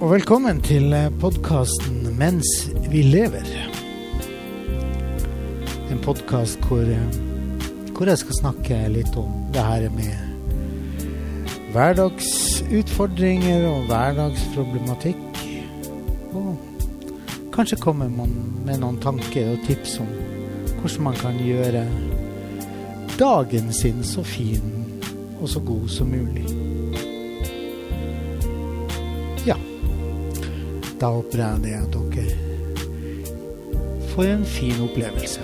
og velkommen til podkasten 'Mens vi lever'. En podkast hvor, hvor jeg skal snakke litt om det her med hverdagsutfordringer og hverdagsproblematikk. Og kanskje man med noen tanker og tips om hvordan man kan gjøre dagen sin så fin og så god som mulig. Ja. Da håper jeg det at dere får en fin opplevelse.